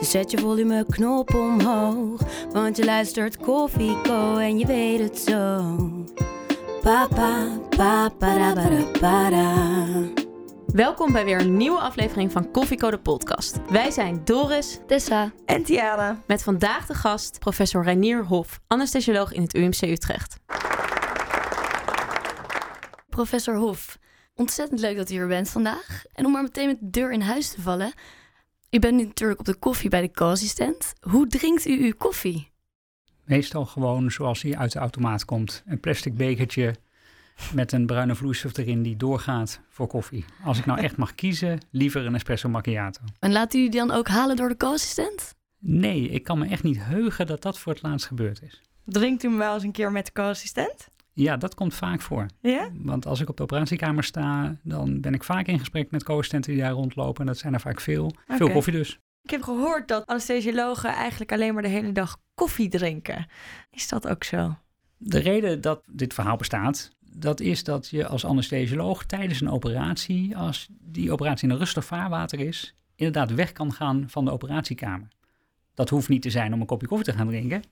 Dus zet je volumeknop omhoog. Want je luistert Koffieko en je weet het zo. Papa, papa, ba, da. Welkom bij weer een nieuwe aflevering van Koffieko de podcast. Wij zijn Doris Tessa. En Tiara. met vandaag de gast professor Reinier Hof, anesthesioloog in het UMC Utrecht. Professor Hof, ontzettend leuk dat u er bent vandaag. En om maar meteen met de deur in huis te vallen. U bent nu natuurlijk op de koffie bij de co-assistent. Hoe drinkt u uw koffie? Meestal gewoon zoals hij uit de automaat komt. Een plastic bekertje met een bruine vloeistof erin die doorgaat voor koffie. Als ik nou echt mag kiezen, liever een espresso macchiato. En laat u die dan ook halen door de co-assistent? Nee, ik kan me echt niet heugen dat dat voor het laatst gebeurd is. Drinkt u hem wel eens een keer met de co-assistent? Ja, dat komt vaak voor. Ja? Want als ik op de operatiekamer sta, dan ben ik vaak in gesprek met co-assistenten die daar rondlopen. En dat zijn er vaak veel. Veel koffie dus. Ik heb gehoord dat anesthesiologen eigenlijk alleen maar de hele dag koffie drinken. Is dat ook zo? De reden dat dit verhaal bestaat, dat is dat je als anesthesioloog tijdens een operatie, als die operatie in een rustig vaarwater is, inderdaad weg kan gaan van de operatiekamer. Dat hoeft niet te zijn om een kopje koffie te gaan drinken,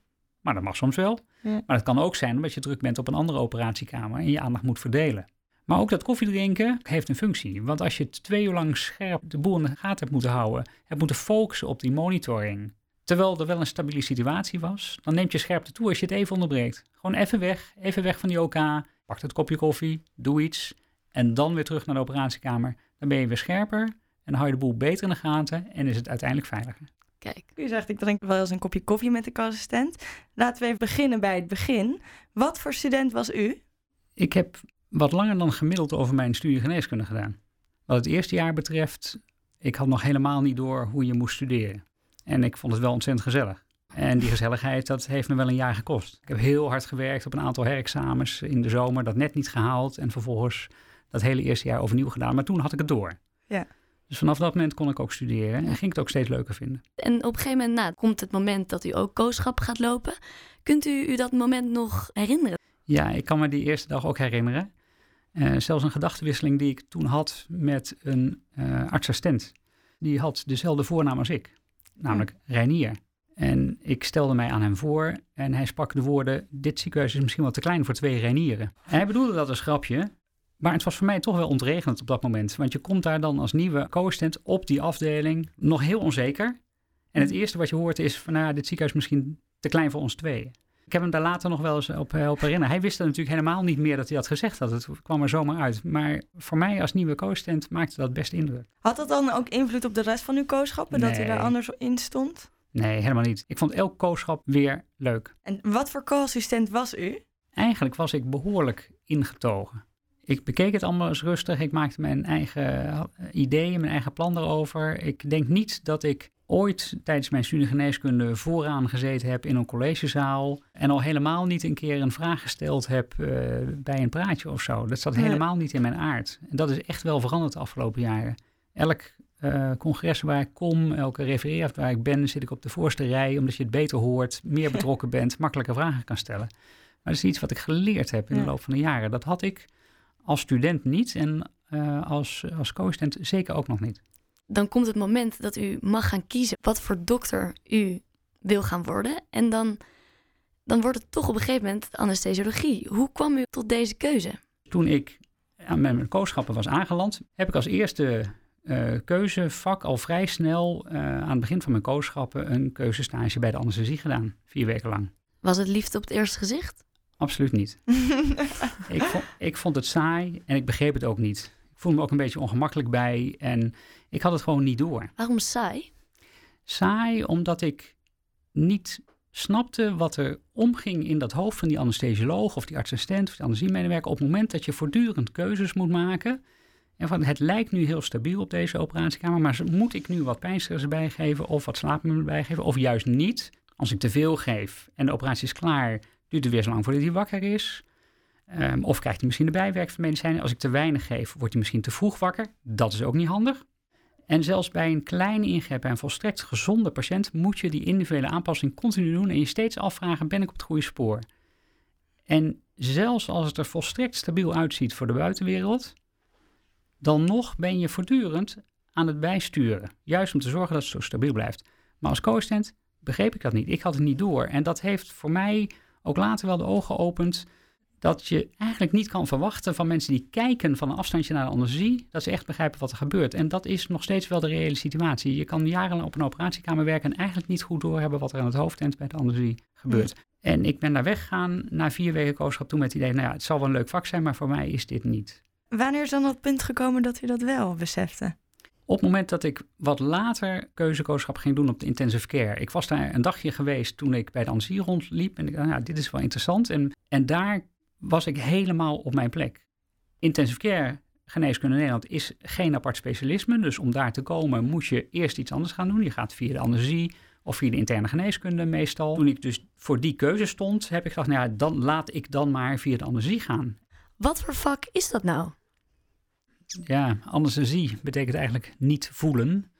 maar dat mag soms wel. Ja. Maar het kan ook zijn omdat je druk bent op een andere operatiekamer en je aandacht moet verdelen. Maar ook dat koffiedrinken heeft een functie. Want als je twee uur lang scherp de boel in de gaten hebt moeten houden, hebt moeten focussen op die monitoring, terwijl er wel een stabiele situatie was, dan neemt je scherpte toe als je het even onderbreekt. Gewoon even weg, even weg van die OK, pak het kopje koffie, doe iets en dan weer terug naar de operatiekamer. Dan ben je weer scherper en dan hou je de boel beter in de gaten en is het uiteindelijk veiliger. Kijk, U zegt, ik drink wel eens een kopje koffie met de co-assistent. Laten we even beginnen bij het begin. Wat voor student was u? Ik heb wat langer dan gemiddeld over mijn studie geneeskunde gedaan. Wat het eerste jaar betreft, ik had nog helemaal niet door hoe je moest studeren. En ik vond het wel ontzettend gezellig. En die gezelligheid, dat heeft me wel een jaar gekost. Ik heb heel hard gewerkt op een aantal herexamens in de zomer, dat net niet gehaald. En vervolgens dat hele eerste jaar overnieuw gedaan. Maar toen had ik het door. Ja. Dus vanaf dat moment kon ik ook studeren en ging ik het ook steeds leuker vinden. en op een gegeven moment na, komt het moment dat u ook kooschap gaat lopen. Kunt u u dat moment nog herinneren? Ja, ik kan me die eerste dag ook herinneren. Eh, zelfs een gedachtenwisseling die ik toen had met een eh artsassistent. Die had dezelfde voornaam als ik, namelijk Reinier. En ik stelde mij aan hem voor en hij sprak de woorden... dit ziekenhuis is misschien wel te klein voor twee Reinieren. En hij bedoelde dat als grapje, maar het was voor mij toch wel ontregelend op dat moment. Want je komt daar dan als nieuwe co-assistent op die afdeling nog heel onzeker. En het eerste wat je hoort is van, nou dit ziekenhuis is misschien te klein voor ons tweeën. Ik heb hem daar later nog wel eens op, eh, op herinneren. Hij wist dat natuurlijk helemaal niet meer dat hij had gezegd had. Het kwam er zomaar uit. Maar voor mij als nieuwe co-assistent maakte dat best indruk. Had dat dan ook invloed op de rest van uw kooschappen? Dat u daar anders in stond? Nee, helemaal niet. Ik vond elk co-schap weer leuk. En wat voor co-assistent was u? Eigenlijk was ik behoorlijk ingetogen. Ik bekeek het allemaal eens rustig. Ik maakte mijn eigen eh, ideeën, mijn eigen plan erover. Ik denk niet dat ik ooit tijdens mijn studie geneeskunde vooraan gezeten heb in een collegezaal. En al helemaal niet een keer een vraag gesteld heb eh, bij een praatje of zo. Dat zat Nee. helemaal niet in mijn aard. En dat is echt wel veranderd de afgelopen jaren. Elk eh, congres waar ik kom, elke refereert waar ik ben, zit ik op de voorste rij. Omdat je het beter hoort, meer betrokken bent, makkelijker vragen kan stellen. Maar dat is iets wat ik geleerd heb in de loop van de jaren. Dat had ik als student niet en eh, als, als co-assistent zeker ook nog niet. Dan komt het moment dat u mag gaan kiezen wat voor dokter u wil gaan worden. En dan, dan wordt het toch op een gegeven moment anesthesiologie. Hoe kwam u tot deze keuze? Toen ik aan mijn kooschappen was aangeland, heb ik als eerste eh, keuzevak al vrij snel eh, aan het begin van mijn kooschappen een keuzestage bij de anesthesie gedaan. Vier weken lang. Was het liefde op het eerste gezicht? Absoluut niet. ik, vond, ik vond het saai en ik begreep het ook niet. Ik voelde me ook een beetje ongemakkelijk bij en ik had het gewoon niet door. Waarom saai? Saai omdat ik niet snapte wat er omging in dat hoofd van die anesthesioloog of die artsassistent of die anesthesiemedewerker op het moment dat je voortdurend keuzes moet maken. En van, het lijkt nu heel stabiel op deze operatiekamer, maar moet ik nu wat pijnstillers bijgeven of wat slaapmiddelen bijgeven of juist niet? Als ik te veel geef en de operatie is klaar, duurt het weer zo lang voordat hij wakker is. Ehm, of krijgt hij misschien de bijwerking van medicijnen. Als ik te weinig geef, wordt hij misschien te vroeg wakker. Dat is ook niet handig. En zelfs bij een kleine ingreep bij een volstrekt gezonde patiënt moet je die individuele aanpassing continu doen en je steeds afvragen: ben ik op het goede spoor? En zelfs als het er volstrekt stabiel uitziet voor de buitenwereld, dan nog ben je voortdurend aan het bijsturen. Juist om te zorgen dat het zo stabiel blijft. Maar als co-assistent begreep ik dat niet. Ik had het niet door. En dat heeft voor mij ook later wel de ogen geopend dat je eigenlijk niet kan verwachten van mensen die kijken van een afstandje naar de anesthesie, dat ze echt begrijpen wat er gebeurt. En dat is nog steeds wel de reële situatie. Je kan jarenlang op een operatiekamer werken en eigenlijk niet goed doorhebben wat er aan het hoofdend bij de anesthesie gebeurt. En ik ben daar weggegaan na vier weken kooschap toen met het idee, nou ja, het zal wel een leuk vak zijn, maar voor mij is dit niet. Wanneer is dan dat punt gekomen dat u dat wel besefte? Op het moment dat ik wat later keuzekooschap ging doen op de intensive care. Ik was daar een dagje geweest toen ik bij de anesthesie rondliep. En ik dacht, nou, dit is wel interessant. En, en daar was ik helemaal op mijn plek. Intensive care geneeskunde in Nederland is geen apart specialisme. Dus om daar te komen moet je eerst iets anders gaan doen. Je gaat via de anesthesie of via de interne geneeskunde meestal. Toen ik dus voor die keuze stond, heb ik gedacht, nou ja, dan laat ik dan maar via de anesthesie gaan. Wat voor vak is dat nou? Ja, anesthesie betekent eigenlijk niet voelen.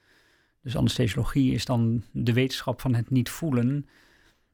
Dus anesthesiologie is dan de wetenschap van het niet voelen.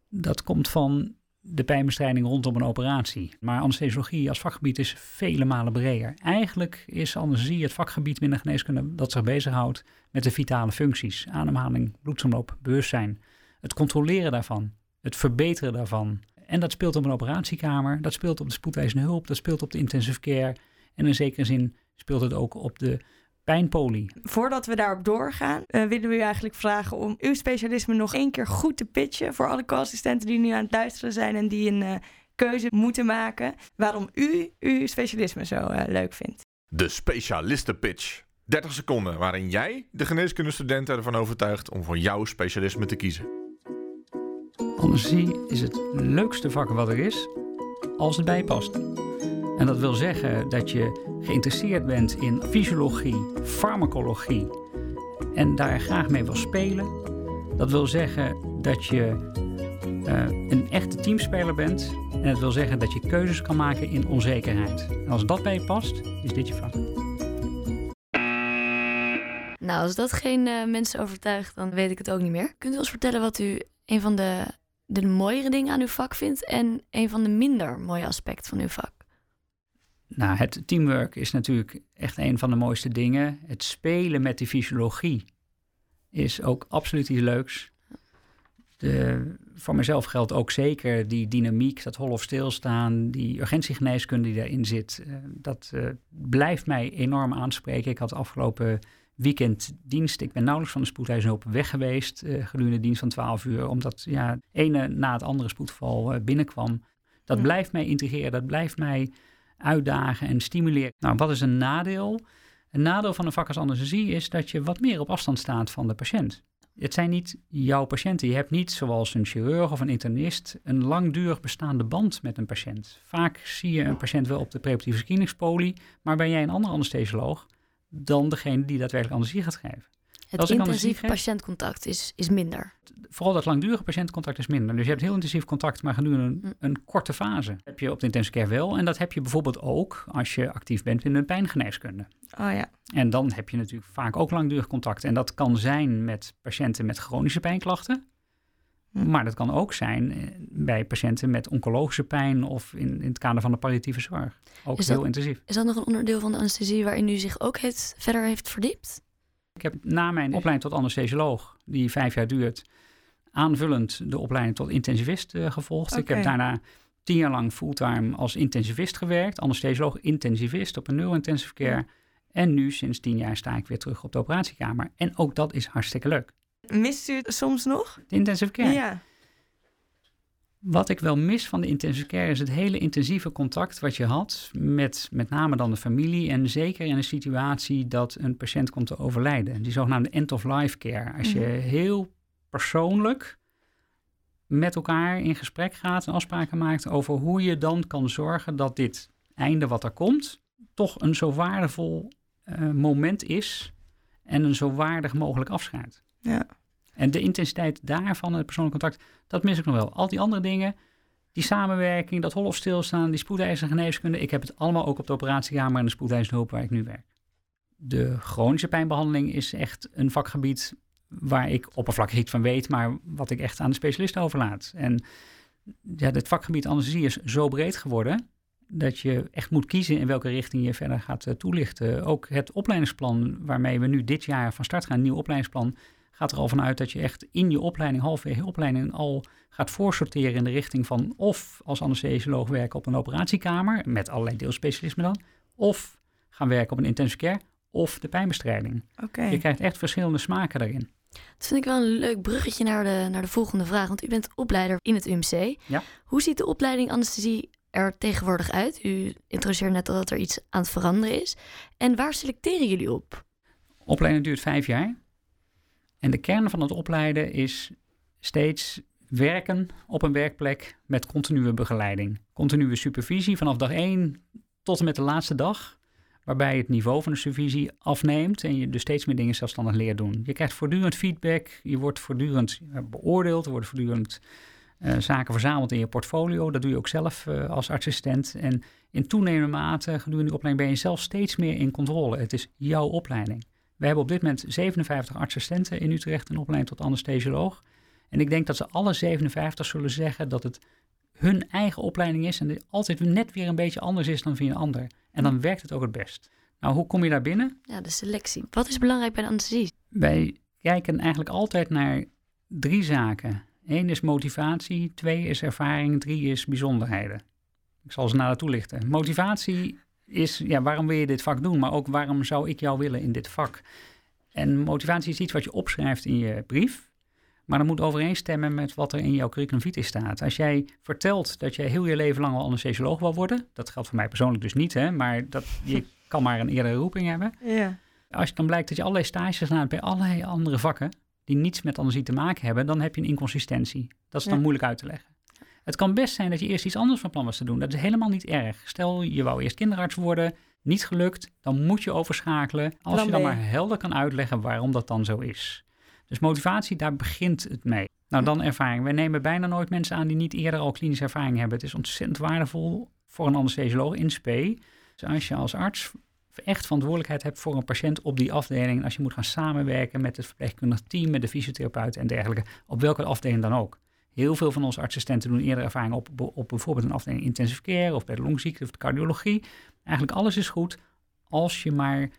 Dat komt van de pijnbestrijding rondom een operatie. Maar anesthesiologie als vakgebied is vele malen breder. Eigenlijk is anesthesie het vakgebied binnen geneeskunde dat zich bezighoudt met de vitale functies. Ademhaling, bloedsomloop, bewustzijn. Het controleren daarvan, het verbeteren daarvan. En dat speelt op een operatiekamer, dat speelt op de spoedeisende hulp, dat speelt op de intensive care. En in zekere zin speelt het ook op de pijnpolie. Voordat we daarop doorgaan, uh, willen we u eigenlijk vragen om uw specialisme nog één keer goed te pitchen voor alle co-assistenten die nu aan het luisteren zijn en die een uh, keuze moeten maken. Waarom u uw specialisme zo uh, leuk vindt. De specialistenpitch. 30 seconden waarin jij de geneeskundestudenten ervan overtuigt om voor jouw specialisme te kiezen. Anesthesie is het leukste vak wat er is, als het bijpast. En dat wil zeggen dat je geïnteresseerd bent in fysiologie, farmacologie en daar graag mee wil spelen. Dat wil zeggen dat je uh, een echte teamspeler bent. En dat wil zeggen dat je keuzes kan maken in onzekerheid. En als dat bij je past, is dit je vak. Nou, als dat geen uh, mensen overtuigt, dan weet ik het ook niet meer. Kunt u ons vertellen wat u een van de, de mooiere dingen aan uw vak vindt en een van de minder mooie aspecten van uw vak? Nou, het teamwork is natuurlijk echt een van de mooiste dingen. Het spelen met die fysiologie is ook absoluut iets leuks. De, voor mezelf geldt ook zeker die dynamiek, dat hol of stilstaan, die urgentiegeneeskunde die daarin zit. Uh, dat uh, blijft mij enorm aanspreken. Ik had afgelopen weekend dienst. Ik ben nauwelijks van de spoedeisende hulp weg geweest uh, gedurende dienst van 12 uur, omdat ja, ene na het andere spoedval binnenkwam. Dat ja. blijft mij integreren, dat blijft mij uitdagen en stimuleren. Nou, wat is een nadeel? Een nadeel van een vak anesthesie is dat je wat meer op afstand staat van de patiënt. Het zijn niet jouw patiënten. Je hebt niet, zoals een chirurg of een internist, een langdurig bestaande band met een patiënt. Vaak zie je een patiënt wel op de preventieve screeningspolie, maar ben jij een andere anesthesioloog dan degene die daadwerkelijk anesthesie gaat geven. Het intensief patiëntcontact is, is minder. Vooral dat langdurige patiëntcontact is minder. Dus je hebt heel intensief contact, maar gedurende een, mm. een korte fase. Dat heb je op de intensive care wel. En dat heb je bijvoorbeeld ook als je actief bent in de pijngeneeskunde. Oh ja. En dan heb je natuurlijk vaak ook langdurig contact. En dat kan zijn met patiënten met chronische pijnklachten. Mm. Maar dat kan ook zijn eh, bij patiënten met oncologische pijn of in, in het kader van de palliatieve zorg. Ook is heel dat, intensief. Is dat nog een onderdeel van de anesthesie waarin u zich ook heeft, verder heeft verdiept? Ik heb na mijn opleiding tot anesthesioloog, die vijf jaar duurt, aanvullend de opleiding tot intensivist uh, gevolgd. Okay. Ik heb daarna tien jaar lang fulltime als intensivist gewerkt, anesthesioloog, intensivist op een neurointensive care. En nu sinds tien jaar sta ik weer terug op de operatiekamer. En ook dat is hartstikke leuk. Mist u het soms nog? De intensive care? Ja. Wat ik wel mis van de intensive care is het hele intensieve contact wat je had met met name dan de familie en zeker in een situatie dat een patiënt komt te overlijden. Die zogenaamde end-of-life care. Als je mm-hmm. heel persoonlijk met elkaar in gesprek gaat en afspraken maakt over hoe je dan kan zorgen dat dit einde wat er komt toch een zo waardevol uh, moment is en een zo waardig mogelijk afscheid. Ja. En de intensiteit daarvan, het persoonlijk contact, dat mis ik nog wel. Al die andere dingen, die samenwerking, dat hol of stilstaan, die spoedeisende geneeskunde, ik heb het allemaal ook op de operatiekamer en de spoedeisende hulp waar ik nu werk. De chronische pijnbehandeling is echt een vakgebied waar ik oppervlakkig iets van weet, maar wat ik echt aan de specialisten overlaat. En ja, het vakgebied anesthesie is zo breed geworden dat je echt moet kiezen in welke richting je verder gaat uh, toelichten. Ook het opleidingsplan waarmee we nu dit jaar van start gaan, een nieuw opleidingsplan, gaat er al vanuit dat je echt in je opleiding, halverwege je opleiding, al gaat voorsorteren in de richting van of als anesthesioloog werken op een operatiekamer, met allerlei deelspecialismen dan, of gaan werken op een intensive care, of de pijnbestrijding. Oké. Je krijgt echt verschillende smaken daarin. Dat vind ik wel een leuk bruggetje naar de, naar de volgende vraag. Want u bent opleider in het UMC. Ja. Hoe ziet de opleiding anesthesie er tegenwoordig uit? U introduceert net al dat er iets aan het veranderen is. En waar selecteren jullie op? Opleiding duurt vijf jaar. En de kern van het opleiden is steeds werken op een werkplek met continue begeleiding. Continue supervisie vanaf dag 1 tot en met de laatste dag. Waarbij het niveau van de supervisie afneemt en je dus steeds meer dingen zelfstandig leert doen. Je krijgt voortdurend feedback, je wordt voortdurend beoordeeld, er worden voortdurend uh, zaken verzameld in je portfolio. Dat doe je ook zelf uh, als assistent. En in toenemende mate gedurende de opleiding ben je zelf steeds meer in controle. Het is jouw opleiding. We hebben op dit moment 57 assistenten in Utrecht een opleiding tot anesthesioloog. En ik denk dat ze alle 57 zullen zeggen dat het hun eigen opleiding is en die altijd net weer een beetje anders is dan van een ander. En dan werkt het ook het best. Nou, hoe kom je daar binnen? Ja, de selectie. Wat is belangrijk bij de anesthesie? Wij kijken eigenlijk altijd naar drie zaken. Eén is motivatie, twee is ervaring, drie is bijzonderheden. Ik zal ze nader toelichten. Motivatie is, ja, waarom wil je dit vak doen? Maar ook waarom zou ik jou willen in dit vak? En motivatie is iets wat je opschrijft in je brief. Maar dat moet overeenstemmen met wat er in jouw curriculum vitae staat. Als jij vertelt dat jij heel je leven lang al anesthesioloog wil worden, dat geldt voor mij persoonlijk dus niet, hè, maar dat, je kan maar een eerdere roeping hebben. Ja. Als dan blijkt dat je allerlei stages gedaan hebt bij allerlei andere vakken, die niets met anesthesie te maken hebben, dan heb je een inconsistentie. Dat is dan Ja. moeilijk uit te leggen. Het kan best zijn dat je eerst iets anders van plan was te doen. Dat is helemaal niet erg. Stel, je wou eerst kinderarts worden, niet gelukt, dan moet je overschakelen. Als je dan maar helder kan uitleggen waarom dat dan zo is. Dus motivatie, daar begint het mee. Nou, dan ervaring. Wij nemen bijna nooit mensen aan die niet eerder al klinische ervaring hebben. Het is ontzettend waardevol voor een anesthesioloog in spe. Dus als je als arts echt verantwoordelijkheid hebt voor een patiënt op die afdeling, als je moet gaan samenwerken met het verpleegkundig team, met de fysiotherapeut en dergelijke, op welke afdeling dan ook. Heel veel van onze assistenten doen eerder ervaring op, op bijvoorbeeld een afdeling intensive care of bij de longziekte of de cardiologie. Eigenlijk alles is goed als je maar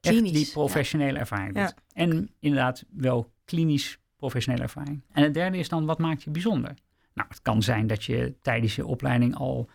echt die ja. professionele ervaring doet. Ja. En inderdaad wel klinisch professionele ervaring. En het derde is dan, wat maakt je bijzonder? Nou, het kan zijn dat je tijdens je opleiding al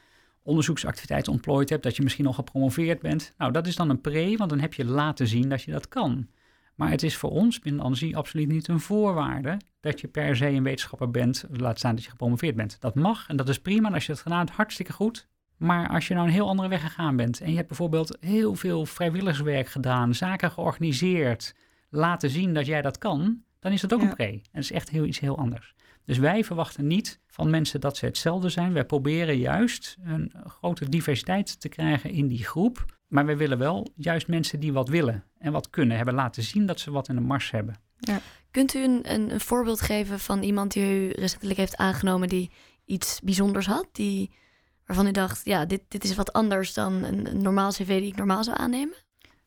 onderzoeksactiviteiten ontplooid hebt, dat je misschien al gepromoveerd bent. Nou, dat is dan een pre, want dan heb je laten zien dat je dat kan. Maar het is voor ons binnen Anesthesie absoluut niet een voorwaarde dat je per se een wetenschapper bent, laat staan dat je gepromoveerd bent. Dat mag en dat is prima en als je dat gedaan hebt, hartstikke goed. Maar als je nou een heel andere weg gegaan bent en je hebt bijvoorbeeld heel veel vrijwilligerswerk gedaan, zaken georganiseerd, laten zien dat jij dat kan, dan is dat ook Ja. een pre. En dat is echt heel, iets heel anders. Dus wij verwachten niet van mensen dat ze hetzelfde zijn. Wij proberen juist een grote diversiteit te krijgen in die groep. Maar wij willen wel juist mensen die wat willen en wat kunnen, hebben laten zien dat ze wat in de mars hebben. Kunt u een, een, voorbeeld geven van iemand die u recentelijk heeft aangenomen die iets bijzonders had? Die, waarvan u dacht, ja, dit, dit is wat anders dan een normaal cv die ik normaal zou aannemen?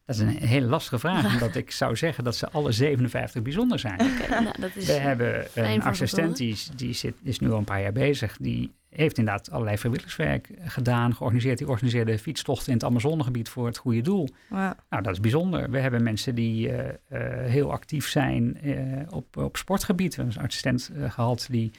Dat is een hele lastige vraag, omdat ik zou zeggen dat ze alle 57 bijzonder zijn. Nou, dat is... We hebben een assistent, te die, zit, is nu al een paar jaar bezig. Die heeft inderdaad allerlei vrijwilligerswerk gedaan, georganiseerd. Die organiseerde fietstochten in het Amazonegebied voor het goede doel. Nou, dat is bijzonder. We hebben mensen die eh, eh, heel actief zijn eh, op, op sportgebied. We hebben een assistent eh, gehad die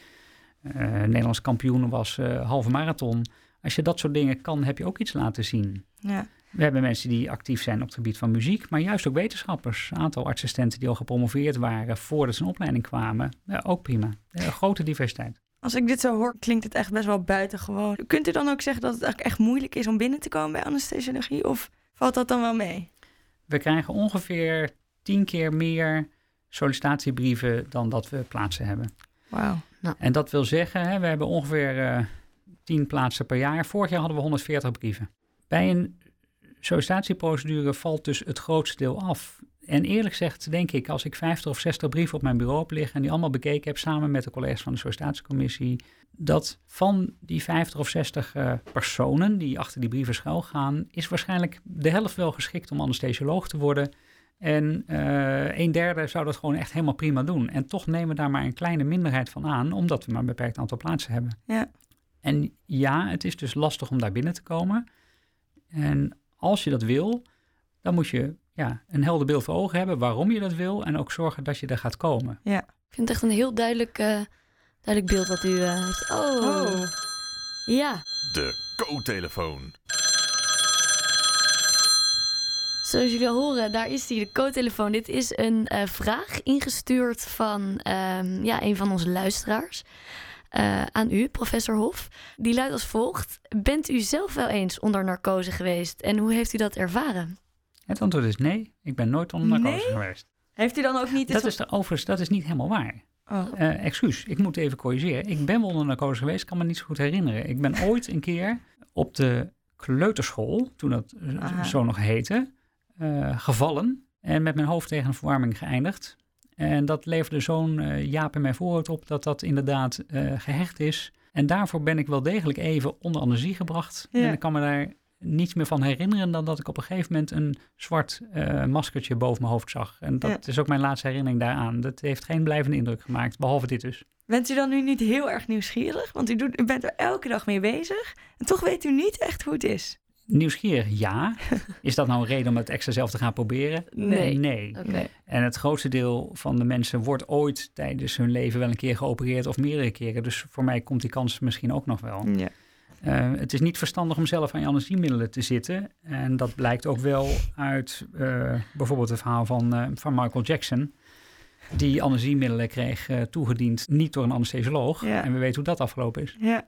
Nederlands kampioen was, halve marathon. Als je dat soort dingen kan, heb je ook iets laten zien. Ja. We hebben mensen die actief zijn op het gebied van muziek, maar juist ook wetenschappers. Een aantal assistenten die al gepromoveerd waren voordat ze in opleiding kwamen. Ja, ook prima. Een grote diversiteit. Als ik dit zo hoor, klinkt het echt best wel buitengewoon. Kunt u dan ook zeggen dat het eigenlijk echt moeilijk is om binnen te komen bij anesthesiologie? Of valt dat dan wel mee? We krijgen ongeveer tien keer meer sollicitatiebrieven dan dat we plaatsen hebben. Wauw. En dat wil zeggen, hè, we hebben ongeveer eh 10 plaatsen per jaar. Vorig jaar hadden we 140 brieven. Bij een sollicitatieprocedure valt dus het grootste deel af. En eerlijk gezegd denk ik, als ik 50 of 60 brieven op mijn bureau heb liggen en die allemaal bekeken heb samen met de collega's van de sollicitatiecommissie, dat van die 50 of 60 uh, personen die achter die brieven schuil gaan, is waarschijnlijk de helft wel geschikt om anesthesioloog te worden. En uh, een derde zou dat gewoon echt helemaal prima doen. En toch nemen we daar maar een kleine minderheid van aan, omdat we maar een beperkt aantal plaatsen hebben. Ja. En ja, het is dus lastig om daar binnen te komen. En als je dat wil, dan moet je ja, een helder beeld voor ogen hebben waarom je dat wil en ook zorgen dat je er gaat komen. Ja. Ik vind het echt een heel duidelijk, uh, duidelijk beeld wat u uh, heeft. Oh. Oh. Ja. De co-telefoon. Zoals jullie al horen, daar is hij, de co-telefoon. Dit is een uh, vraag ingestuurd van um, ja, een van onze luisteraars. Uh, aan u, professor Hof. Die luidt als volgt. Bent u zelf wel eens onder narcose geweest en hoe heeft u dat ervaren? Het antwoord is nee. Ik ben nooit onder narcose Nee? geweest. Heeft u dan ook niet... Dat is de, overigens, dat is niet helemaal waar. Oh. Uh, excuus, ik moet even corrigeren. Ik ben wel onder narcose geweest, kan me niet zo goed herinneren. Ik ben ooit een keer op de kleuterschool, toen dat Aha. zo nog heette, uh, gevallen en met mijn hoofd tegen een verwarming geëindigd. En dat leverde zo'n uh, jaap in mijn voorhoofd op dat dat inderdaad uh, gehecht is. En daarvoor ben ik wel degelijk even onder anesthesie gebracht. Ja. En ik kan me daar niets meer van herinneren dan dat ik op een gegeven moment een zwart uh, maskertje boven mijn hoofd zag. En dat Ja. is ook mijn laatste herinnering daaraan. Dat heeft geen blijvende indruk gemaakt, behalve dit dus. Bent u dan nu niet heel erg nieuwsgierig? Want u, doet, u bent er elke dag mee bezig. En toch weet u niet echt hoe het is. Nieuwsgierig, ja. Is dat nou een reden om het extra zelf te gaan proberen? Nee. Nee. En het grootste deel van de mensen wordt ooit tijdens hun leven wel een keer geopereerd of meerdere keren. Dus voor mij komt die kans misschien ook nog wel. Ja. Uh, het is niet verstandig om zelf aan je anesthesiemiddelen te zitten. En dat blijkt ook wel uit uh, bijvoorbeeld het verhaal van, uh, van Michael Jackson. Die anesthesiemiddelen kreeg toegediend niet door een anesthesioloog. Ja. En we weten hoe dat afgelopen is. Ja.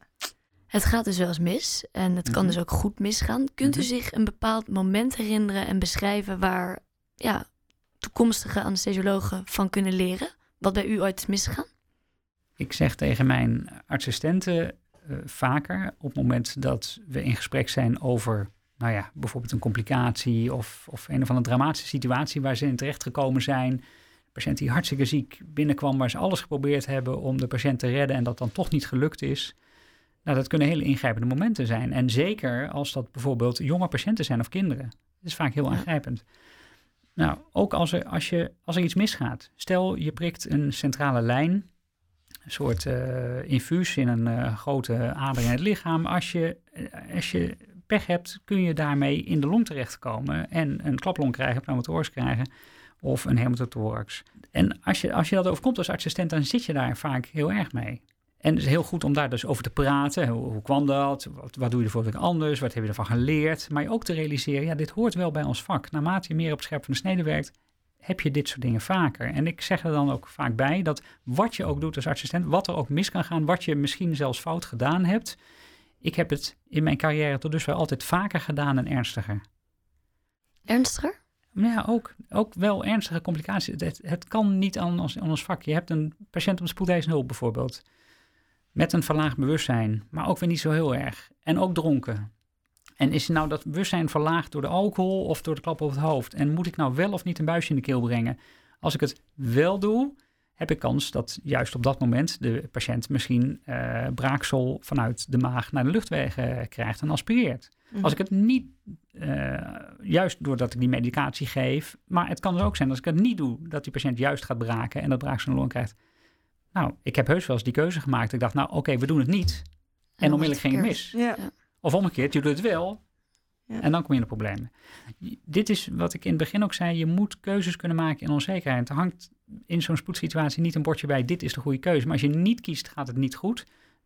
Het gaat dus wel eens mis en het kan Mhm. dus ook goed misgaan. Kunt u Mhm. zich een bepaald moment herinneren en beschrijven waar ja, toekomstige anesthesiologen van kunnen leren? Wat bij u ooit is misgegaan? Ik zeg tegen mijn assistenten uh, vaker op het moment dat we in gesprek zijn over, nou ja, bijvoorbeeld een complicatie of, of een of andere dramatische situatie waar ze in terecht gekomen zijn. Een patiënt die hartstikke ziek binnenkwam, waar ze alles geprobeerd hebben om de patiënt te redden en dat dan toch niet gelukt is. Nou, dat kunnen hele ingrijpende momenten zijn. En zeker als dat bijvoorbeeld jonge patiënten zijn of kinderen. Dat is vaak heel aangrijpend. Nou, ook als er, als, je, als er iets misgaat. Stel, je prikt een centrale lijn, een soort uh, infuus in een uh, grote ader in het lichaam. Als je, uh, als je pech hebt, kun je daarmee in de long terechtkomen en een klaplong krijgen, pneumothorax krijgen of een hemotothorax. En als je, als je dat overkomt als assistent, dan zit je daar vaak heel erg mee. En het is heel goed om daar dus over te praten. Hoe, hoe kwam dat? Wat, wat doe je ervoor anders? Wat heb je ervan geleerd? Maar je ook te realiseren, ja, dit hoort wel bij ons vak. Naarmate je meer op het scherp van de snede werkt, heb je dit soort dingen vaker. En ik zeg er dan ook vaak bij dat wat je ook doet als assistent, wat er ook mis kan gaan, wat je misschien zelfs fout gedaan hebt. Ik heb het in mijn carrière tot dusver altijd vaker gedaan en ernstiger. Ernstiger? Ja, ook, ook wel ernstige complicaties. Het, het kan niet aan ons, aan ons vak. Je hebt een patiënt op de spoedeisende hulp bijvoorbeeld. Met een verlaagd bewustzijn, maar ook weer niet zo heel erg. En ook dronken. En is nou dat bewustzijn verlaagd door de alcohol of door de klap op het hoofd? En moet ik nou wel of niet een buisje in de keel brengen? Als ik het wel doe, heb ik kans dat juist op dat moment de patiënt misschien uh, braaksel vanuit de maag naar de luchtwegen uh, krijgt en aspireert. Mhm. Als ik het niet, uh, juist doordat ik die medicatie geef, maar het kan dus ook zijn als ik het niet doe, dat die patiënt juist gaat braken en dat braaksel in de long krijgt. Nou, ik heb heus wel eens die keuze gemaakt. Ik dacht, nou oké, okay, we doen het niet. En, en onmiddellijk ging het mis. Ja. Ja. Of omgekeerd, je doet het wel. Ja. En dan kom je in de problemen. Dit is wat ik in het begin ook zei. Je moet keuzes kunnen maken in onzekerheid. Er hangt in zo'n spoedsituatie niet een bordje bij. Dit is de goede keuze. Maar als je niet kiest, gaat het niet goed.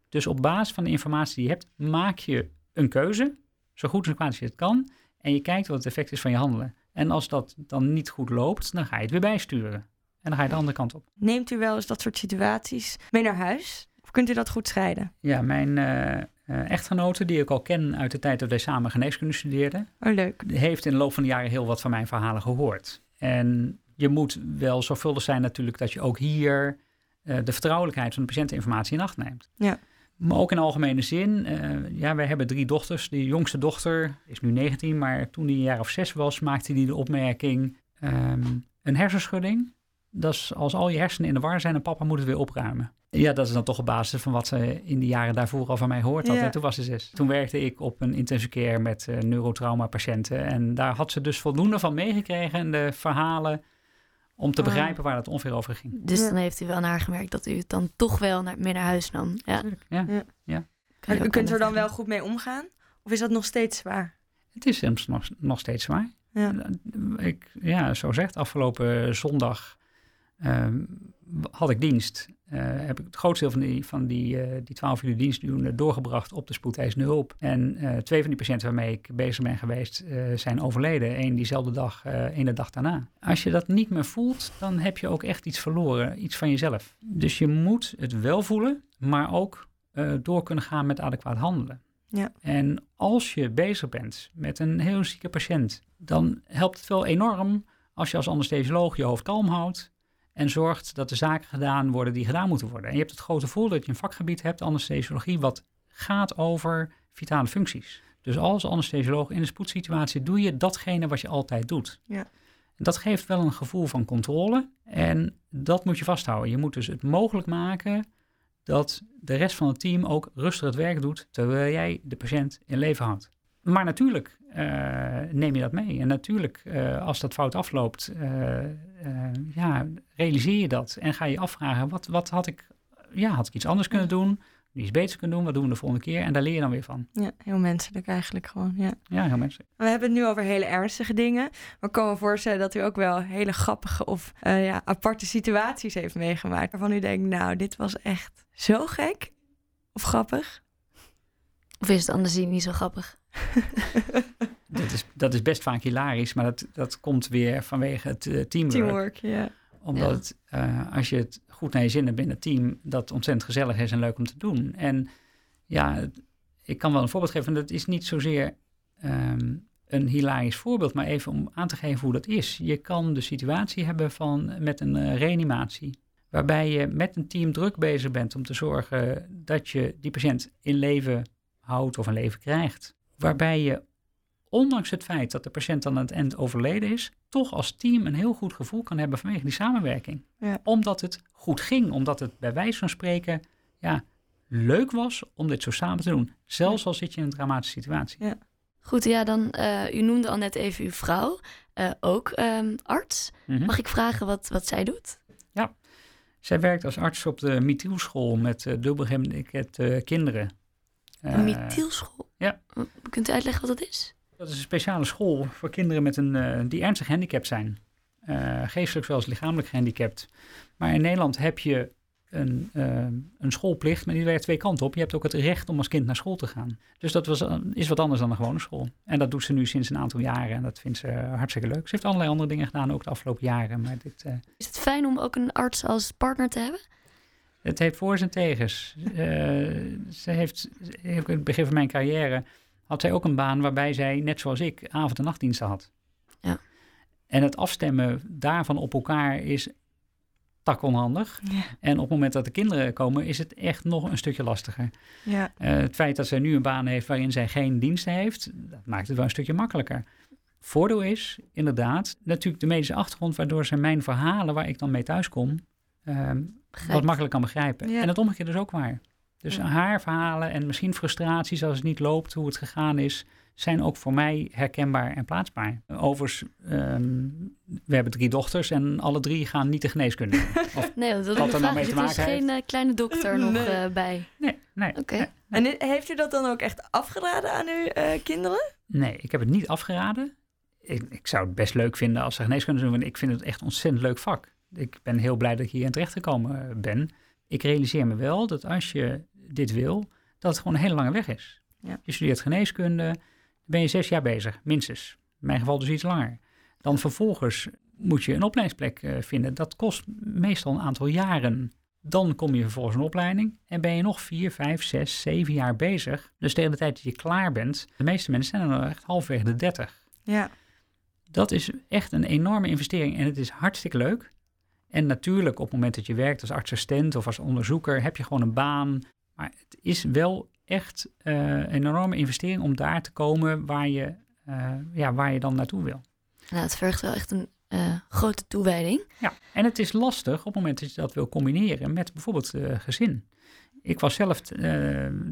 Dus op basis van de informatie die je hebt, maak je een keuze. Zo goed en kwaad als je het kan. En je kijkt wat het effect is van je handelen. En als dat dan niet goed loopt, dan ga je het weer bijsturen. En dan ga je de andere kant op. Neemt u wel eens dat soort situaties mee naar huis? Of kunt u dat goed scheiden? Ja, mijn uh, uh, echtgenote, die ik al ken uit de tijd dat wij samen geneeskunde studeerden, oh, leuk. heeft in de loop van de jaren heel wat van mijn verhalen gehoord. En je moet wel zorgvuldig zijn natuurlijk dat je ook hier uh, de vertrouwelijkheid van de patiënteninformatie in acht neemt. Ja. Maar ook in algemene zin, uh, ja, wij hebben drie dochters. De jongste dochter is nu 19, maar toen die een jaar of zes was, maakte die de opmerking... Um, een hersenschudding. Dat is als al je hersenen in de war zijn en papa moet het weer opruimen. Ja, dat is dan toch op basis van wat ze in de jaren daarvoor al van mij hoort had. Ja. En toen was ze zes. Toen werkte ik op een intensive care met eh, neurotrauma patiënten. En daar had ze dus voldoende van meegekregen. En de verhalen om te Oh. begrijpen waar het ongeveer over ging. Dus Ja. dan heeft u wel naar haar gemerkt dat u het dan toch wel naar, mee naar huis nam. Ja. Ja. Kan je U kunt er dan wel het- goed mee omgaan? Of is dat nog steeds zwaar? Het is soms nog, nog steeds zwaar. Ja. Ik, ja, zo zegt, afgelopen zondag ehm, had ik dienst. Eh, heb ik het grootste deel van die, van die, eh, die 12 uur dienst doen, eh, doorgebracht op de spoedeisende hulp. En eh, twee van die patiënten waarmee ik bezig ben geweest eh, zijn overleden. Eén diezelfde dag, eh één de dag daarna. Als je dat niet meer voelt, dan heb je ook echt iets verloren, iets van jezelf. Dus je moet het wel voelen, maar ook eh, door kunnen gaan met adequaat handelen. Ja. En als je bezig bent met een heel zieke patiënt, dan helpt het wel enorm als je als anesthesioloog je hoofd kalm houdt en zorgt dat de zaken gedaan worden die gedaan moeten worden. En je hebt het grote voordeel dat je een vakgebied hebt, anesthesiologie, wat gaat over vitale functies. Dus als anesthesioloog in een spoedsituatie doe je datgene wat je altijd doet. Ja. Dat geeft wel een gevoel van controle en dat moet je vasthouden. Je moet dus het mogelijk maken dat de rest van het team ook rustig het werk doet terwijl jij de patiënt in leven houdt. Maar natuurlijk eh, neem je dat mee. En natuurlijk, eh, als dat fout afloopt, eh, eh, ja, realiseer je dat. En ga je afvragen, wat, wat had ik, ja, had ik iets anders kunnen doen? Iets beter kunnen doen? Wat doen we de volgende keer? En daar leer je dan weer van. Ja, heel menselijk eigenlijk gewoon, ja. Ja, heel menselijk. We hebben het nu over hele ernstige dingen. Maar ik kan me voorstellen dat u ook wel hele grappige of eh, ja, aparte situaties heeft meegemaakt. Waarvan u denkt, nou, dit was echt zo gek. Of grappig. Of is het anders niet zo grappig? Dat is, dat is best vaak hilarisch, maar dat, dat komt weer vanwege het eh, teamwork. Teamwork, ja. Omdat Ja. het, eh, als je het goed naar je zin hebt binnen het team, dat ontzettend gezellig is en leuk om te doen. En ja, ik kan wel een voorbeeld geven. en Dat is niet zozeer ehm, een hilarisch voorbeeld, maar even om aan te geven hoe dat is. Je kan de situatie hebben van met een eh, reanimatie. Waarbij je met een team druk bezig bent om te zorgen dat je die patiënt in leven houdt of een leven krijgt. Waarbij je, ondanks het feit dat de patiënt dan aan het eind overleden is, toch als team een heel goed gevoel kan hebben vanwege die samenwerking. Ja. Omdat het goed ging, omdat het bij wijze van spreken ja, leuk was om dit zo samen te doen. Zelfs al zit je in een dramatische situatie. Goed, ja, dan, eh, u noemde al net even uw vrouw, eh, ook ehm, arts. Mhm. Mag ik vragen wat, wat zij doet? Zij werkt als arts op de Mithielschool met uh, dubbelgehandicapte kinderen. Een Eh, Mithielschool? ja. Kunt u uitleggen wat dat is? Dat is een speciale school voor kinderen met een, eh, die ernstig gehandicapt zijn. Eh, geestelijk zoals lichamelijk gehandicapt. Maar in Nederland heb je een, een schoolplicht, maar die werkt twee kanten op. Je hebt ook het recht om als kind naar school te gaan. Dus dat was, is wat anders dan een gewone school. En dat doet ze nu sinds een aantal jaren en dat vindt ze hartstikke leuk. Ze heeft allerlei andere dingen gedaan, ook de afgelopen jaren. Maar dit, Is het fijn om ook een arts als partner te hebben? Het heeft voor's en tegens. Eh, ze heeft, in het begin van mijn carrière, had zij ook een baan waarbij zij, net zoals ik, avond- en nachtdiensten had. Ja. En het afstemmen daarvan op elkaar is tak onhandig. Ja. En op het moment dat de kinderen komen, is het echt nog een stukje lastiger. ja. Eh, het feit dat zij nu een baan heeft waarin zij geen diensten heeft, dat maakt het wel een stukje makkelijker. Voordeel is inderdaad natuurlijk de medische achtergrond, waardoor ze mijn verhalen waar ik dan mee thuiskom, wat makkelijk kan begrijpen. Ja. En het omgekeerde is ook waar. Dus Ja. haar verhalen en misschien frustraties als het niet loopt, hoe het gegaan is, zijn ook voor mij herkenbaar en plaatsbaar. Overigens, ehm, we hebben drie dochters en alle drie gaan niet de geneeskunde. Of, Nee, dat Wat er nou mee te Er is maken geen eh, kleine dokter nog eh, bij. nee, nee. Oké. nee. En heeft u dat dan ook echt afgeraden aan uw eh, kinderen? Nee, ik heb het niet afgeraden. Ik, ik zou het best leuk vinden als ze geneeskunde doen, want ik vind het echt een ontzettend leuk vak. Ik ben heel blij dat ik hier aan terecht gekomen eh, ben. Ik realiseer me wel dat als je dit wil, dat het gewoon een hele lange weg is. Ja. Je studeert geneeskunde, dan ben je zes jaar bezig, minstens. In mijn geval dus iets langer. Dan vervolgens moet je een opleidingsplek eh, vinden. Dat kost meestal een aantal jaren. Dan kom je vervolgens een opleiding en ben je nog vier, vijf, zes, zeven jaar bezig. Dus tegen de tijd dat je klaar bent, de meeste mensen zijn dan echt halverwege de dertig. Ja. Dat is echt een enorme investering en het is hartstikke leuk. En natuurlijk op het moment dat je werkt als artsassistent of als onderzoeker heb je gewoon een baan. Maar het is wel echt eh, een enorme investering om daar te komen waar je, eh, ja, waar je dan naartoe wil. Nou, het vergt wel echt een eh, grote toewijding. Ja, en het is lastig op het moment dat je dat wil combineren met bijvoorbeeld gezin. Ik was zelf,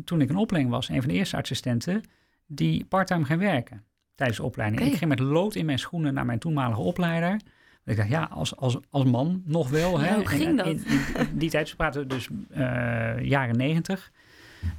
toen ik een opleiding was, een van de eerste assistenten die parttime ging werken tijdens de opleiding. Okay. Ik ging met lood in mijn schoenen naar mijn toenmalige opleider. Ik dacht, ja, als, als, als man nog wel. Ja, hè. Hoe ging dat? In, die tijd, we praten dus jaren negentig.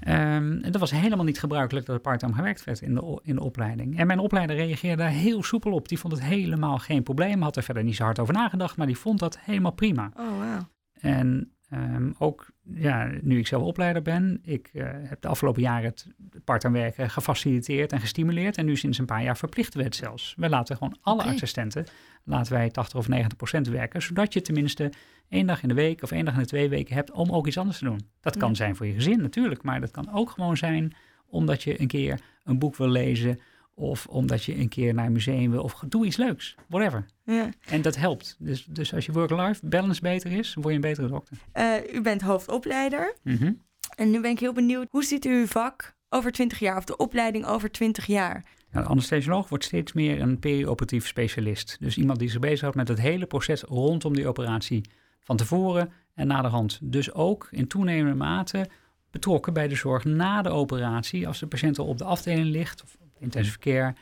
Um, en dat was helemaal niet gebruikelijk dat er parttime gewerkt werd in de, in de opleiding. En mijn opleider reageerde daar heel soepel op. Die vond het helemaal geen probleem. Had er verder niet zo hard over nagedacht, maar die vond dat helemaal prima. Oh, wow. En um, ook ja, nu ik zelf opleider ben, ik uh, heb de afgelopen jaren het parttime werken gefaciliteerd en gestimuleerd. En nu sinds een paar jaar verplichten we het zelfs. We laten gewoon alle okay. assistenten, laten wij 80 of 90 procent werken, zodat je tenminste één dag in de week of één dag in de twee weken hebt om ook iets anders te doen. Dat kan ja. zijn voor je gezin natuurlijk, maar dat kan ook gewoon zijn omdat je een keer een boek wil lezen of omdat je een keer naar een museum wil of doe iets leuks, whatever. Ja. En dat helpt. Dus, dus als je work-life balance beter is, word je een betere dokter. Uh, u bent hoofdopleider. Mm -hmm. En nu ben ik heel benieuwd, hoe ziet u uw vak over 20 jaar of de opleiding over 20 jaar? Nou, de anesthesioloog wordt steeds meer een perioperatief specialist. Dus iemand die zich bezighoudt met het hele proces rondom die operatie van tevoren en na de hand. Dus ook in toenemende mate betrokken bij de zorg na de operatie, als de patiënt al op de afdeling ligt of op intensive care,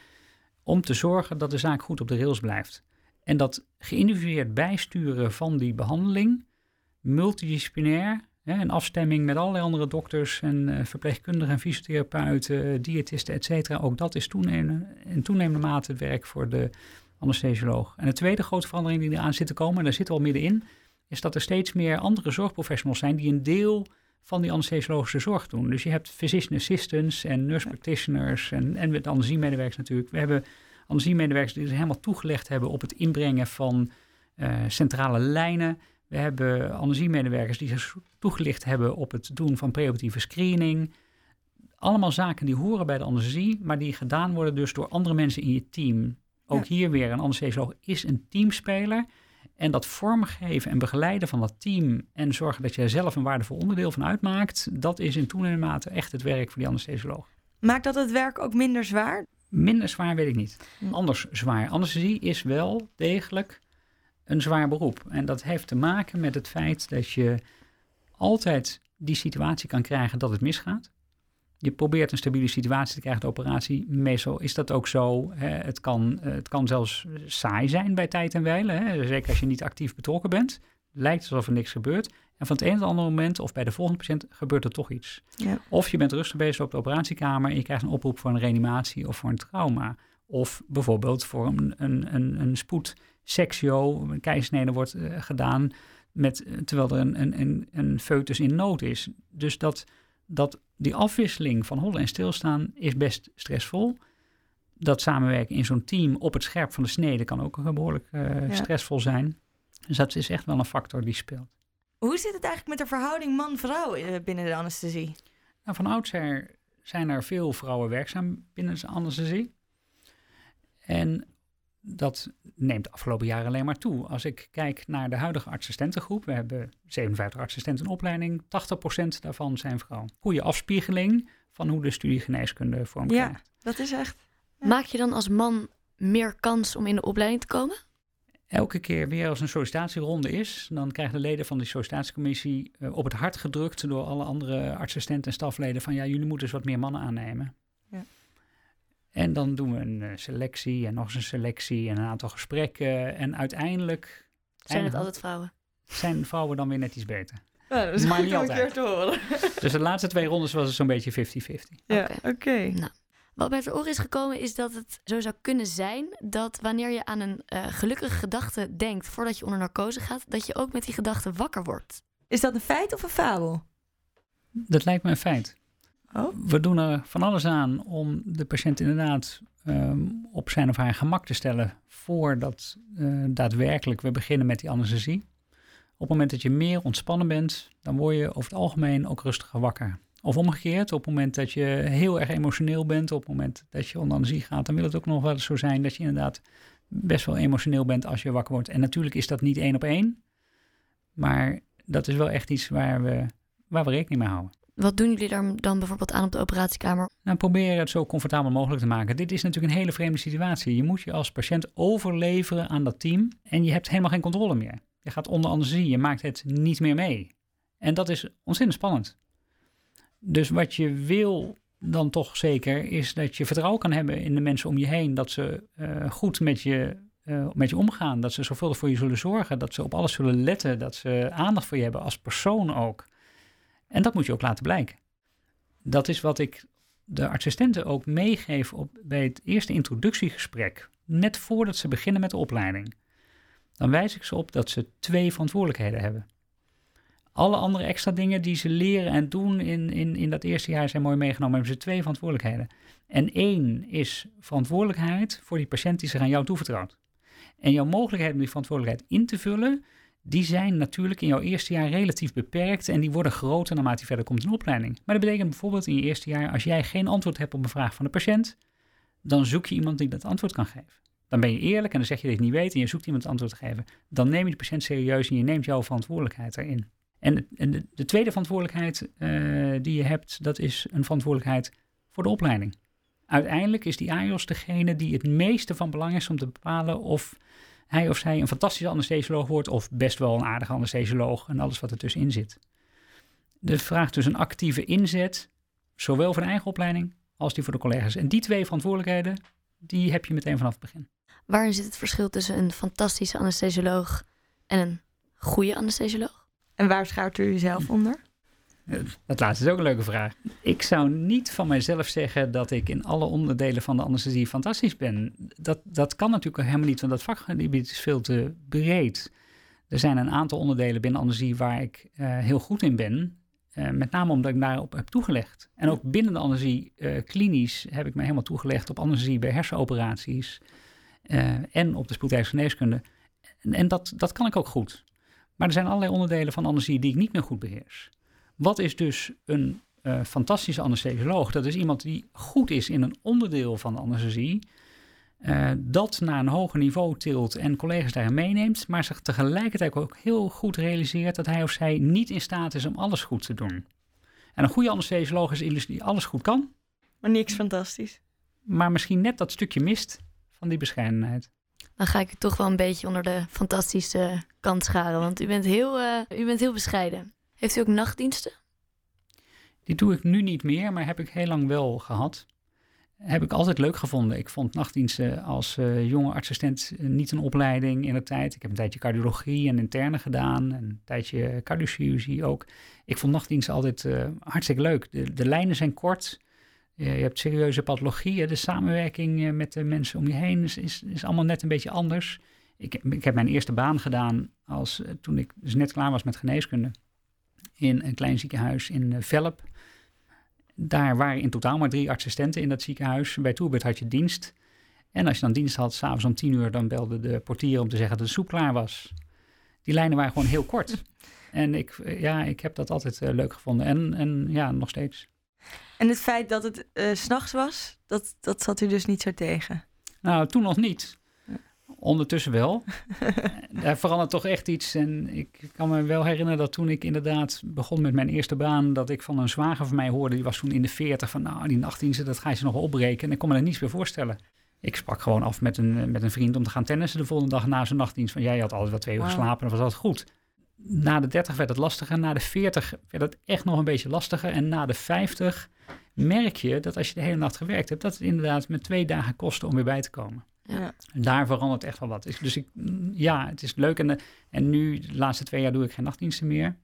om te zorgen dat de zaak goed op de rails blijft. En dat geïndividueerd bijsturen van die behandeling, multidisciplinair, hè, in afstemming met allerlei andere dokters en uh, verpleegkundigen en fysiotherapeuten, diëtisten, et cetera, ook dat is toenemende, in toenemende mate het werk voor de anesthesioloog. En de tweede grote verandering die eraan zit te komen, en daar zitten we al middenin, is dat er steeds meer andere zorgprofessionals zijn die een deel van die anesthesiologische zorg doen. Dus je hebt physician assistants en nurse practitioners en, en met anesthesiemedewerkers natuurlijk. We hebben anesthesiemedewerkers die zich helemaal toegelegd hebben op het inbrengen van uh, centrale lijnen. We hebben anesthesiemedewerkers die zich toegelicht hebben op het doen van preoperative screening. Allemaal zaken die horen bij de anesthesie, maar die gedaan worden dus door andere mensen in je team. Ook ja. hier weer, een anesthesioloog is een teamspeler. En dat vormgeven en begeleiden van dat team en zorgen dat je er zelf een waardevol onderdeel van uitmaakt, dat is in toenemende mate echt het werk voor die anesthesioloog. Maakt dat het werk ook minder zwaar? Minder zwaar weet ik niet. Anders zwaar. Anesthesie is wel degelijk een zwaar beroep. En dat heeft te maken met het feit dat je altijd die situatie kan krijgen dat het misgaat. Je probeert een stabiele situatie te krijgen, de operatie. Meestal is dat ook zo. Hè. Het, kan, het kan zelfs saai zijn bij tijd en wijle. Zeker als je niet actief betrokken bent. Lijkt alsof er niks gebeurt. En van het een op het andere moment, of bij de volgende patiënt, gebeurt er toch iets. Ja. Of je bent rustig bezig op de operatiekamer en je krijgt een oproep voor een reanimatie of voor een trauma. Of bijvoorbeeld voor een, een, een, een spoedsectio, een keizersnede wordt uh, gedaan met, terwijl er een, een, een, een foetus in nood is. Dus dat, dat die afwisseling van hollen en stilstaan is best stressvol. Dat samenwerken in zo'n team op het scherp van de snede kan ook behoorlijk uh, ja. stressvol zijn. Dus dat is echt wel een factor die speelt. Hoe zit het eigenlijk met de verhouding man-vrouw binnen de anesthesie? Nou, van oudsher zijn er veel vrouwen werkzaam binnen de anesthesie. En dat neemt de afgelopen jaren alleen maar toe. Als ik kijk naar de huidige assistentengroep, we hebben 57 assistenten in opleiding, 80% daarvan zijn vrouwen. Goede afspiegeling van hoe de studie geneeskunde vorm Ja, krijgt. dat is echt. Ja. Maak je dan als man meer kans om in de opleiding te komen? Elke keer weer als een sollicitatieronde is, dan krijgen de leden van die sollicitatiecommissie uh, op het hart gedrukt door alle andere assistenten en stafleden van ja, jullie moeten eens wat meer mannen aannemen. En dan doen we een uh, selectie en nog eens een selectie en een aantal gesprekken. En uiteindelijk... Zijn het altijd vrouwen? Zijn vrouwen dan weer net iets beter. Ja, dat is maar goed niet altijd. keer te horen. Dus de laatste twee rondes was het zo'n beetje 50-50. Ja, Oké. Okay. Nou. Wat bij het oor is gekomen is dat het zo zou kunnen zijn dat wanneer je aan een uh, gelukkige gedachte denkt voordat je onder narcose gaat, dat je ook met die gedachte wakker wordt. Is dat een feit of een fabel? Dat lijkt me een feit. Oh. We doen er van alles aan om de patiënt inderdaad um, op zijn of haar gemak te stellen voordat uh, daadwerkelijk we beginnen met die anesthesie. Op het moment dat je meer ontspannen bent, dan word je over het algemeen ook rustiger wakker. Of omgekeerd, op het moment dat je heel erg emotioneel bent, op het moment dat je onder anesthesie gaat, dan wil het ook nog wel eens zo zijn dat je inderdaad best wel emotioneel bent als je wakker wordt. En natuurlijk is dat niet één op één, maar dat is wel echt iets waar we, waar we rekening mee houden. Wat doen jullie daar dan bijvoorbeeld aan op de operatiekamer? Nou, probeer het zo comfortabel mogelijk te maken. Dit is natuurlijk een hele vreemde situatie. Je moet je als patiënt overleveren aan dat team en je hebt helemaal geen controle meer. Je gaat onder anesthesie, je maakt het niet meer mee. En dat is ontzettend spannend. Dus wat je wil dan toch zeker is dat je vertrouwen kan hebben in de mensen om je heen. Dat ze uh, goed met je, uh, met je omgaan. Dat ze zorgvuldig voor je zullen zorgen. Dat ze op alles zullen letten. Dat ze aandacht voor je hebben als persoon ook. En dat moet je ook laten blijken. Dat is wat ik de assistenten ook meegeef op, bij het eerste introductiegesprek. Net voordat ze beginnen met de opleiding. Dan wijs ik ze op dat ze twee verantwoordelijkheden hebben. Alle andere extra dingen die ze leren en doen in, in, in dat eerste jaar zijn mooi meegenomen. Hebben ze twee verantwoordelijkheden. En één is verantwoordelijkheid voor die patiënt die zich aan jou toevertrouwt. En jouw mogelijkheid om die verantwoordelijkheid in te vullen, die zijn natuurlijk in jouw eerste jaar relatief beperkt en die worden groter naarmate je verder komt in de opleiding. Maar dat betekent bijvoorbeeld in je eerste jaar, als jij geen antwoord hebt op een vraag van de patiënt, dan zoek je iemand die dat antwoord kan geven. Dan ben je eerlijk en dan zeg je dat je het niet weet en je zoekt iemand het antwoord te geven. Dan neem je de patiënt serieus en je neemt jouw verantwoordelijkheid erin. En, de, de, tweede verantwoordelijkheid uh, die je hebt, dat is een verantwoordelijkheid voor de opleiding. Uiteindelijk is die AIOS degene die het meeste van belang is om te bepalen of hij of zij een fantastische anesthesioloog wordt of best wel een aardige anesthesioloog en alles wat er tussenin zit. De vraagt dus een actieve inzet, zowel voor de eigen opleiding als die voor de collega's. En die twee verantwoordelijkheden, die heb je meteen vanaf het begin. Waarin zit het verschil tussen een fantastische anesthesioloog en een goede anesthesioloog? En waar schaart u jezelf onder? Dat laatste is ook een leuke vraag. Ik zou niet van mijzelf zeggen dat ik in alle onderdelen van de anesthesie fantastisch ben. Dat, dat kan natuurlijk helemaal niet, want dat vakgebied is veel te breed. Er zijn een aantal onderdelen binnen anesthesie waar ik uh, heel goed in ben. Uh, met name omdat ik daarop heb toegelegd. En ook binnen de anesthesie, uh, klinisch, heb ik me helemaal toegelegd op anesthesie bij hersenoperaties. en op de spoedeisende geneeskunde. En, en dat, dat kan ik ook goed. Maar er zijn allerlei onderdelen van anesthesie die ik niet meer goed beheers. Wat is dus een uh, fantastische anesthesioloog? Dat is iemand die goed is in een onderdeel van de anesthesie. Uh, dat naar een hoger niveau tilt en collega's daarin meeneemt, maar zich tegelijkertijd ook heel goed realiseert dat hij of zij niet in staat is om alles goed te doen. En een goede anesthesioloog is iemand die alles goed kan. Maar niks fantastisch. Maar misschien net dat stukje mist van die bescheidenheid dan ga ik toch wel een beetje onder de fantastische kant scharen. Want u bent heel, uh, u bent heel bescheiden. Heeft u ook nachtdiensten? Die doe ik nu niet meer, maar heb ik heel lang wel gehad. Heb ik altijd leuk gevonden. Ik vond nachtdiensten als uh, jonge assistent niet een opleiding in de tijd. Ik heb een tijdje cardiologie en interne gedaan. En een tijdje cardiochirurgie ook. Ik vond nachtdiensten altijd uh, hartstikke leuk. De, de lijnen zijn kort. Je hebt serieuze pathologieën. De samenwerking eh, met de mensen om je heen is, is, is allemaal net een beetje anders. Ik, ik heb mijn eerste baan gedaan als, eh, toen ik dus net klaar was met geneeskunde. In een klein ziekenhuis in eh, Velp. Daar waren in totaal maar drie assistenten in dat ziekenhuis. Bij Toerbert had je dienst. En als je dan dienst had, s'avonds om tien uur, dan belde de portier om te zeggen dat de soep klaar was. Die lijnen waren gewoon heel kort. En ik, ja, ik heb dat altijd leuk gevonden. En, en ja, nog steeds. En het feit dat het uh, s'nachts was, dat, dat zat u dus niet zo tegen? Nou, toen nog niet. Ondertussen wel. Daar verandert toch echt iets. En ik kan me wel herinneren dat toen ik inderdaad begon met mijn eerste baan, dat ik van een zwager van mij hoorde, die was toen in de veertig, van nou, die nachtdiensten, dat ga je ze nog opbreken. En ik kon me er niets meer voorstellen. Ik sprak gewoon af met een, met een vriend om te gaan tennissen de volgende dag na zijn nachtdienst. Van jij had altijd wel twee uur geslapen, dat was altijd goed na de 30 werd het lastiger. Na de 40 werd het echt nog een beetje lastiger. En na de 50 merk je dat als je de hele nacht gewerkt hebt, dat het inderdaad met twee dagen kostte om weer bij te komen. Ja. En daar verandert echt wel wat. Dus ik, ja, het is leuk. En, en nu, de laatste twee jaar, doe ik geen nachtdiensten meer.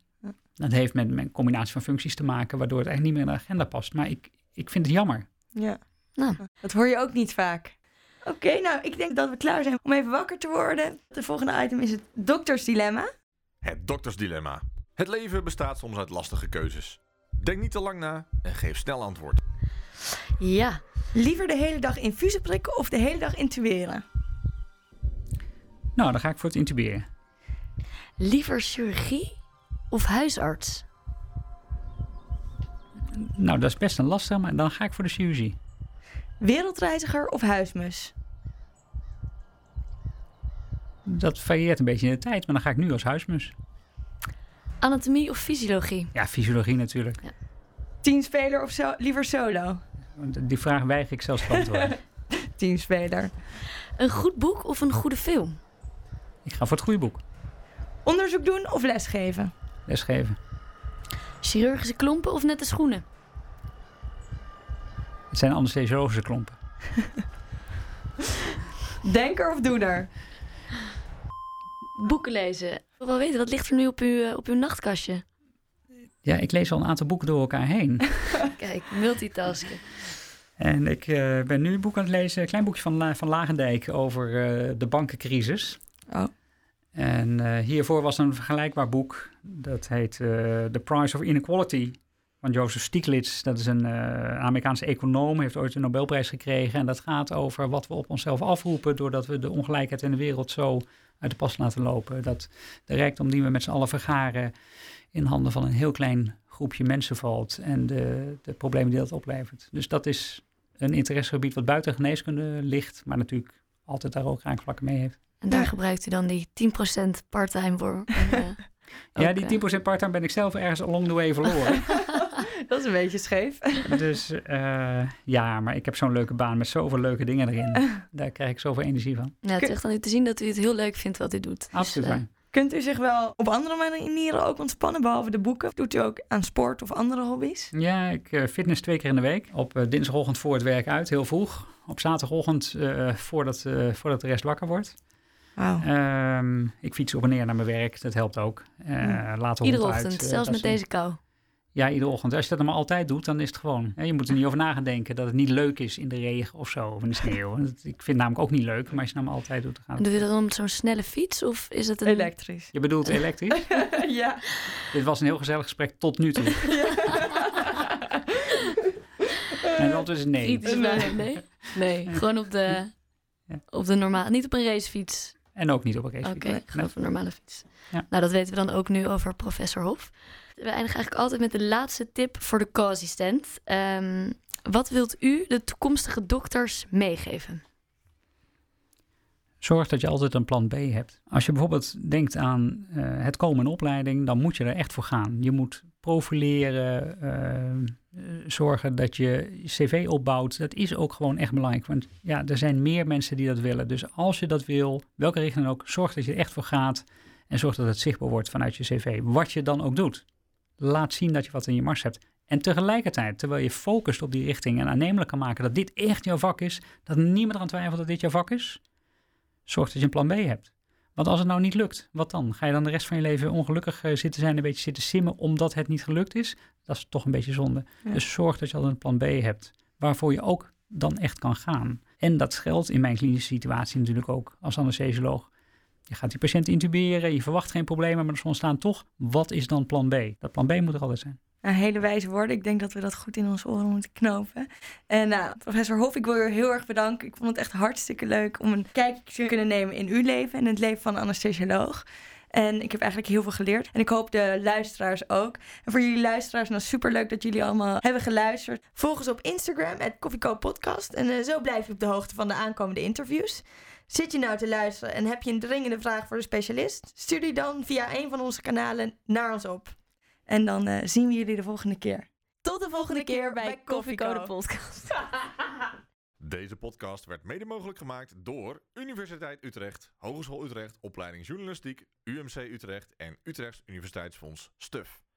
Dat heeft met mijn combinatie van functies te maken, waardoor het eigenlijk niet meer in de agenda past. Maar ik, ik vind het jammer. Ja, nou. dat hoor je ook niet vaak. Oké, nou, ik denk dat we klaar zijn om even wakker te worden. De volgende item is het doktersdilemma. Het doktersdilemma. Het leven bestaat soms uit lastige keuzes. Denk niet te lang na en geef snel antwoord. Ja. Liever de hele dag infusen prikken of de hele dag intuberen? Nou, dan ga ik voor het intuberen. Liever chirurgie of huisarts? Nou, dat is best een lastig, maar dan ga ik voor de chirurgie. Wereldreiziger of huismus? Dat varieert een beetje in de tijd, maar dan ga ik nu als huismus. Anatomie of fysiologie? Ja, fysiologie natuurlijk. Ja. Teamspeler of zo, liever solo? Die vraag weiger ik zelfs te beantwoorden. Teamspeler. Een goed boek of een goede film? ik ga voor het goede boek. Onderzoek doen of lesgeven? Lesgeven. Chirurgische klompen of nette schoenen? Het zijn anesthesiologische klompen. Denker of doener? Boeken lezen. Ik wil wel weten, wat ligt er nu op uw, eh, op uw nachtkastje? Ja, ik lees al een aantal boeken door elkaar heen. Kijk, multitasken. En ik eh, ben nu een boek aan het lezen, een klein boekje van, La- van Lagendijk over eh, de bankencrisis. Oh. En eh, hiervoor was een vergelijkbaar boek, dat heet The Price of Inequality van Joseph Stiglitz. Dat is een Amerikaanse econoom, heeft ooit een Nobelprijs gekregen. En dat gaat over wat we op onszelf afroepen doordat we de ongelijkheid in de wereld zo uit de pas laten lopen. Dat de rijkdom die we met z'n allen vergaren in handen van een heel klein groepje mensen valt en de, de problemen die dat oplevert. Dus dat is een interessegebied wat buiten geneeskunde ligt, maar natuurlijk altijd daar ook raakvlakken mee heeft. En daar Ja. gebruikt u dan die 10% part-time voor. En, eh, ja, ook, die eh, 10% part-time ben ik zelf ergens along the way verloren. Dat is een beetje scheef. dus eh, ja, maar ik heb zo'n leuke baan met zoveel leuke dingen erin. Daar krijg ik zoveel energie van. Ja, het is echt aan u te zien dat u het heel leuk vindt wat u doet. Dus, Absoluut eh. Kunt u zich wel op andere manieren ook ontspannen, behalve de boeken? Doet u ook aan sport of andere hobby's? Ja, ik eh, fitness twee keer in de week. Op eh, dinsdagochtend voor het werk uit, heel vroeg. Op zaterdagochtend eh, voordat, eh, voordat de rest wakker wordt. Ehm, ik fiets op en neer naar mijn werk, dat helpt ook. Eh later Iedere uit, ochtend, eh, zelfs met deze kou. Ja, iedere ochtend. Als je dat dan maar altijd doet, dan is het gewoon. hè, je moet er niet over nagaan denken dat het niet leuk is in de regen of zo, of in de sneeuw. Dat- Ik vind het namelijk ook niet leuk, maar als je het nou maar altijd doet, dan gaat het. doe je dat dan op zo'n snelle fiets of is het een... Elektrisch. Je bedoelt elektrisch? ja. Dit was een heel gezellig gesprek tot nu toe. En antwoord is nee. Vragen? Nee? Nee, gewoon op de, Ja. op de normale... Niet op een racefiets. En ook niet op een Oké, racefiets. gewoon Nee. op een normale fiets. Ja. Nou, dat weten we dan ook nu over professor Hof. We eindigen eigenlijk altijd met de laatste tip voor de co-assistent. Ehm, wat wilt u de toekomstige dokters meegeven? Zorg dat je altijd een plan B hebt. Als je bijvoorbeeld denkt aan eh, het komen in opleiding, dan moet je er echt voor gaan. Je moet profileren, eh, zorgen dat je cv opbouwt. Dat is ook gewoon echt belangrijk. Want ja, er zijn meer mensen die dat willen. Dus als je dat wil, welke richting dan ook, zorg dat je er echt voor gaat. En zorg dat het zichtbaar wordt vanuit je cv. Wat je dan ook doet. Laat zien dat je wat in je mars hebt. En tegelijkertijd, terwijl je focust op die richting en aannemelijk kan maken dat dit echt jouw vak is, dat niemand eraan twijfelt dat dit jouw vak is, zorg dat je een plan B hebt. Want als het nou niet lukt, wat dan? Ga je dan de rest van je leven ongelukkig eh, zitten zijn, een beetje zitten simmen omdat het niet gelukt is? Dat is toch een beetje zonde. Ja. Dus zorg dat je al een plan B hebt, waarvoor je ook dan echt kan gaan. En dat geldt in mijn klinische situatie natuurlijk ook als anesthesioloog. Je gaat die patiënt intuberen, je verwacht geen problemen, maar er ontstaan toch. Wat is dan plan B? Dat plan B moet er altijd zijn. Nou, hele wijze woorden. Ik denk dat we dat goed in onze oren moeten knopen. En nou, professor Hof, ik wil u heel erg bedanken. Ik vond het echt hartstikke leuk om een kijkje te kunnen nemen in uw leven en het leven van een anesthesioloog. En ik heb eigenlijk heel veel geleerd. En ik hoop de luisteraars ook. En voor jullie luisteraars, nou superleuk dat jullie allemaal hebben geluisterd. Volg ons op Instagram, het Podcast. En eh, zo blijf je op de hoogte van de aankomende interviews. Zit je nou te luisteren en heb je een dringende vraag voor de specialist? Stuur die dan via een van onze kanalen naar ons op. En dan eh, zien we jullie de volgende keer. Tot de volgende keer bij Koffiecode Podcast. Deze podcast werd mede mogelijk gemaakt door Universiteit Utrecht, Hogeschool Utrecht, Opleiding Journalistiek, UMC Utrecht en Utrechts Universiteitsfonds STUF.